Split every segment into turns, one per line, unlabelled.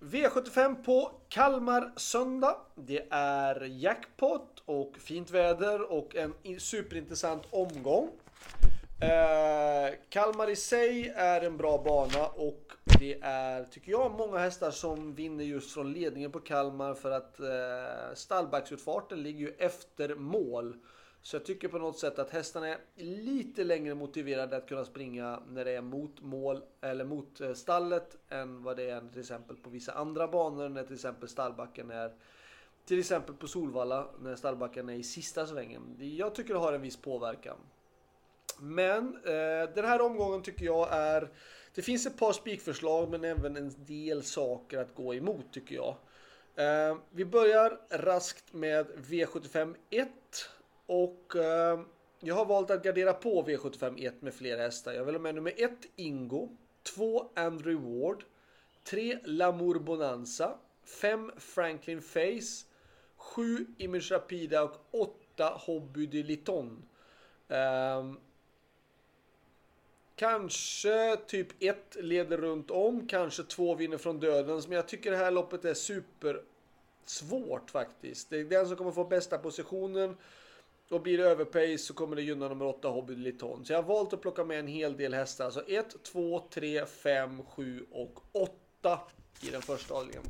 V75 på Kalmar söndag. Det är jackpot och fint väder och en superintressant omgång. Eh, Kalmar i sig är en bra bana och det är, tycker jag, många hästar som vinner just från ledningen på Kalmar för att eh, stallbacksutfarten ligger ju efter mål. Så jag tycker på något sätt att hästarna är lite längre motiverade att kunna springa när det är mot mål eller mot eh, stallet än vad det är till exempel på vissa andra banor när till exempel stallbacken är till exempel på Solvalla när stallbacken är i sista svängen. Jag tycker det har en viss påverkan. Men eh, den här omgången tycker jag är det finns ett par spikförslag men även en del saker att gå emot tycker jag. Eh, vi börjar raskt med V75 1 och eh, jag har valt att gardera på V75 1 med flera hästar. Jag vill ha med nummer 1 Ingo, 2 Andrew Ward, 3 Lamour Bonanza, 5 Franklin Face, 7 Image Rapida och 8 Hobby de Liton. Um, Kanske typ 1 leder runt om, kanske 2 vinner från dödens. Men jag tycker det här loppet är super svårt faktiskt. Det är den som kommer få bästa positionen. Och blir det överpace så kommer det gynna nummer 8 Hobby Liton. Så jag har valt att plocka med en hel del hästar. Alltså 1, 2, 3, 5, 7 och 8 i den första avdelningen.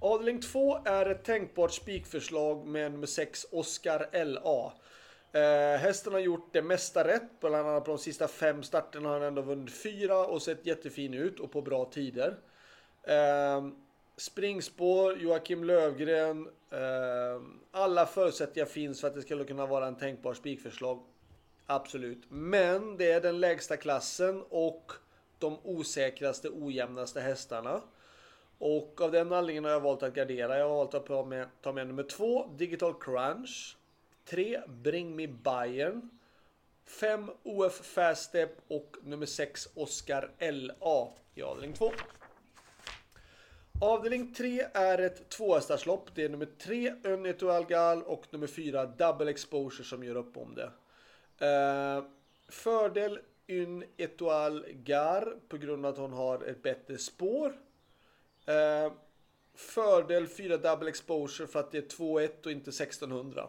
Avdelning 2 är ett tänkbart spikförslag med nummer 6 Oscar LA. Eh, hästen har gjort det mesta rätt, bland annat på de sista fem starterna har han ändå vunnit fyra och sett jättefin ut och på bra tider. Eh, springspår, Joakim Lövgren, eh, alla förutsättningar finns för att det skulle kunna vara en tänkbar spikförslag. Absolut, men det är den lägsta klassen och de osäkraste, ojämnaste hästarna. Och av den anledningen har jag valt att gardera. Jag har valt att ta med, ta med nummer två, Digital Crunch. 3 Bring Me Bayern. 5 OF Faststep och nummer 6 Oscar LA i avdelning 2. Avdelning 3 är ett tvåhästarslopp. Det är nummer 3 Önneto Algal och nummer 4 Double Exposure som gör upp om det. Eh, fördel Un Etoile Gar på grund av att hon har ett bättre spår. Eh, fördel 4 Double Exposure för att det är 2-1 och inte 1600.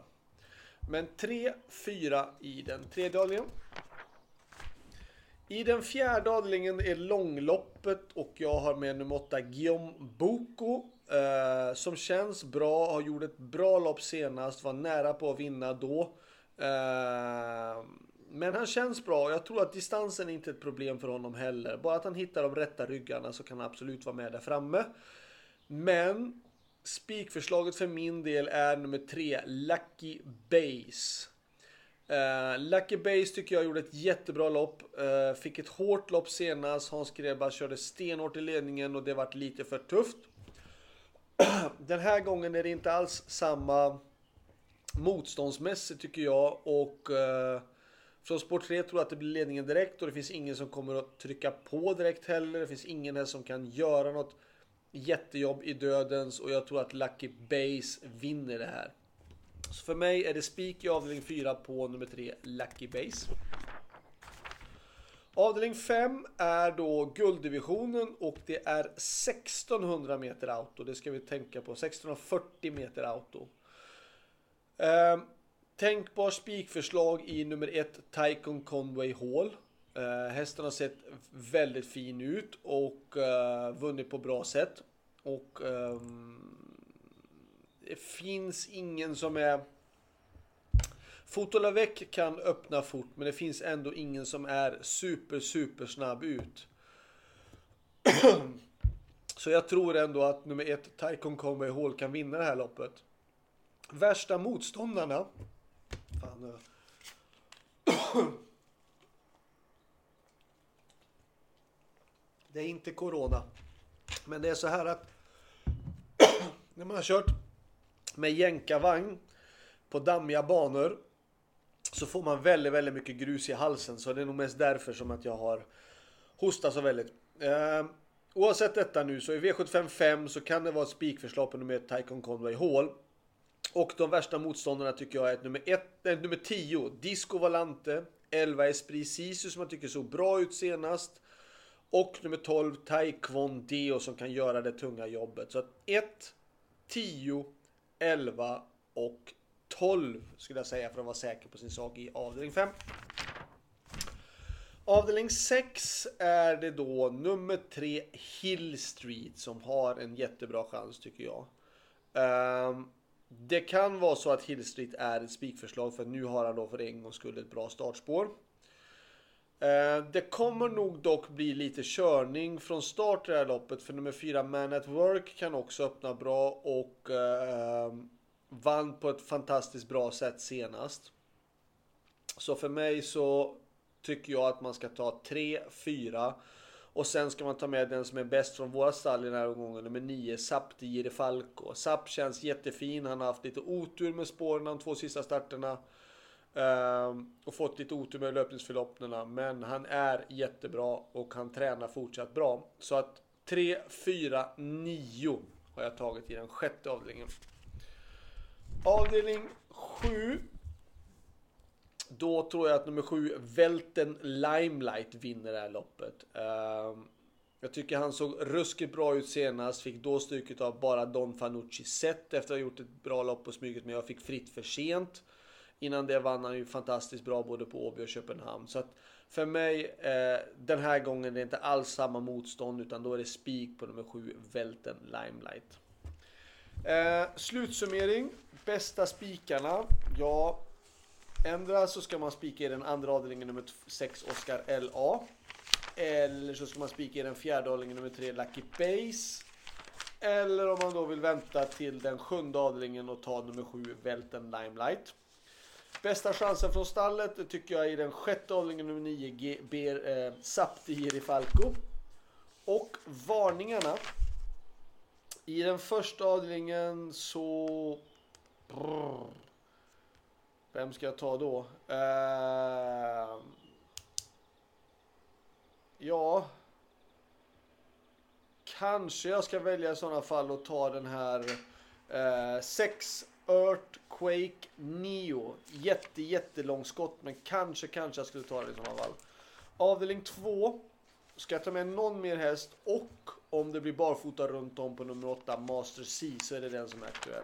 Men 3-4 i den tredje avdelningen. I den fjärde avdelningen är långloppet och jag har med nummer 8 Guillaume Boko. Eh, som känns bra, har gjort ett bra lopp senast, var nära på att vinna då. Eh, men han känns bra. Jag tror att distansen är inte ett problem för honom heller. Bara att han hittar de rätta ryggarna så kan han absolut vara med där framme. Men Spikförslaget för min del är nummer 3, Lucky Base. Uh, Lucky Base tycker jag gjorde ett jättebra lopp. Uh, fick ett hårt lopp senast. Hans Greba körde stenhårt i ledningen och det vart lite för tufft. Den här gången är det inte alls samma motståndsmässigt tycker jag. Och uh, från sport 3 tror jag att det blir ledningen direkt och det finns ingen som kommer att trycka på direkt heller. Det finns ingen här som kan göra något jättejobb i dödens och jag tror att Lucky Base vinner det här. Så för mig är det spik i avdelning 4 på nummer 3 Lucky Base. Avdelning 5 är då gulddivisionen och det är 1600 meter auto. Det ska vi tänka på. 1640 meter auto. Eh, tänkbar spikförslag i nummer 1 Tycoon Conway Hall. Uh, hästen har sett väldigt fin ut och uh, vunnit på bra sätt. Och um, det finns ingen som är... Fotolavec kan öppna fort men det finns ändå ingen som är super super snabb ut. Så jag tror ändå att nummer ett, Taikon Conway Hall, kan vinna det här loppet. Värsta motståndarna... Fan, Det är inte corona. Men det är så här att när man har kört med jänkarvagn på dammiga banor så får man väldigt, väldigt mycket grus i halsen. Så det är nog mest därför som att jag har hostat så väldigt. Eh, oavsett detta nu så i V75 5 så kan det vara ett spikförslag på nummer 1 Taikon Conway Hall. Och de värsta motståndarna tycker jag är nummer 1, äh, nummer 10 Disco Valante, 11 Esprit Sisu som jag tycker såg bra ut senast. Och nummer 12 Taekwon Deo som kan göra det tunga jobbet. Så att 1, 10, 11 och 12 skulle jag säga för att vara säker på sin sak i avdelning 5. Avdelning 6 är det då nummer 3 Hill Street som har en jättebra chans tycker jag. Um, det kan vara så att Hill Street är ett spikförslag för nu har han då för en gångs skull ett bra startspår. Eh, det kommer nog dock bli lite körning från start i det här loppet för nummer 4 Man at Work kan också öppna bra och eh, vann på ett fantastiskt bra sätt senast. Så för mig så tycker jag att man ska ta 3, 4 och sen ska man ta med den som är bäst från våra stall i den här omgången, nummer 9, Sapp Di Falco. Sapp känns jättefin, han har haft lite otur med spåren de två sista starterna. Um, och fått lite otur med löpningsförloppen, men han är jättebra och han tränar fortsatt bra. Så att 3, 4, 9 har jag tagit i den sjätte avdelningen. Avdelning 7 då tror jag att nummer 7, Velten Limelight, vinner det här loppet. Ehm, jag tycker han såg ruskigt bra ut senast. Fick då stryket av bara Don Fanucci sett efter att ha gjort ett bra lopp på smyget. Men jag fick fritt för sent. Innan det vann han ju fantastiskt bra både på Åby och Köpenhamn. Så att för mig eh, den här gången är det inte alls samma motstånd utan då är det spik på nummer 7, Velten Limelight. Eh, slutsummering. Bästa spikarna. Ja, Ändra så ska man spika i den andra avdelningen nummer 6 Oscar LA. Eller så ska man spika i den fjärde avdelningen nummer 3 Lucky Base. Eller om man då vill vänta till den sjunde avdelningen och ta nummer 7 Välten Limelight. Bästa chansen från stallet tycker jag är den sjätte avdelningen nummer 9 Ber, eh, Sapti Falco. Och varningarna. I den första avdelningen så... Brr. Vem ska jag ta då? Eh... ja. Kanske jag ska välja i sådana fall och ta den här eh, 6 Earthquake Neo. Jätte, jättelång skott, men kanske, kanske jag skulle ta det i sådana fall. Avdelning 2. Ska jag ta med någon mer häst och om det blir barfota runt om på nummer 8 Master C så är det den som är aktuell.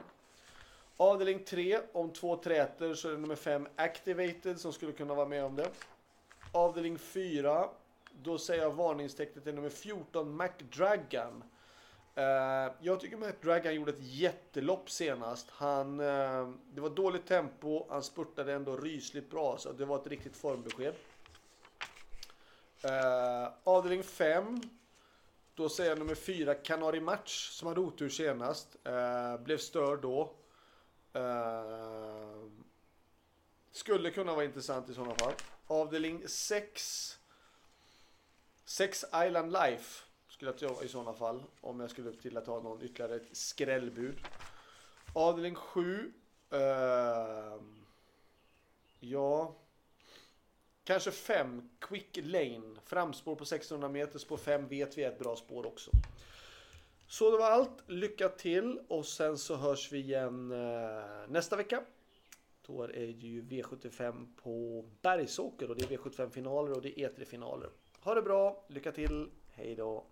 Avdelning 3, om två träter så är det nummer 5 Activated som skulle kunna vara med om det. Avdelning 4, då säger jag varningstecknet till nummer 14 McDragon. Uh, jag tycker McDragon gjorde ett jättelopp senast. Han, uh, det var dåligt tempo, han spurtade ändå rysligt bra så det var ett riktigt formbesked. Uh, avdelning 5, då säger jag nummer 4 Canary Match som hade otur senast. blev störd då. Uh, skulle kunna vara intressant i sådana fall. Avdelning 6. 6 Island Life skulle jag i sådana fall. Om jag skulle till att ha någon ytterligare ett skrällbud. Avdelning 7. Uh, ehm, ja. Kanske 5 Quick Lane. Framspår på 1600 meter. Spår 5 vet vi är ett bra spår också. Så det var allt. Lycka till och sen så hörs vi igen uh, nästa vecka. Då är det ju V75 på Bergsåker och det är V75 finaler och det är E3 finaler. Ha det bra, lycka till, hej då!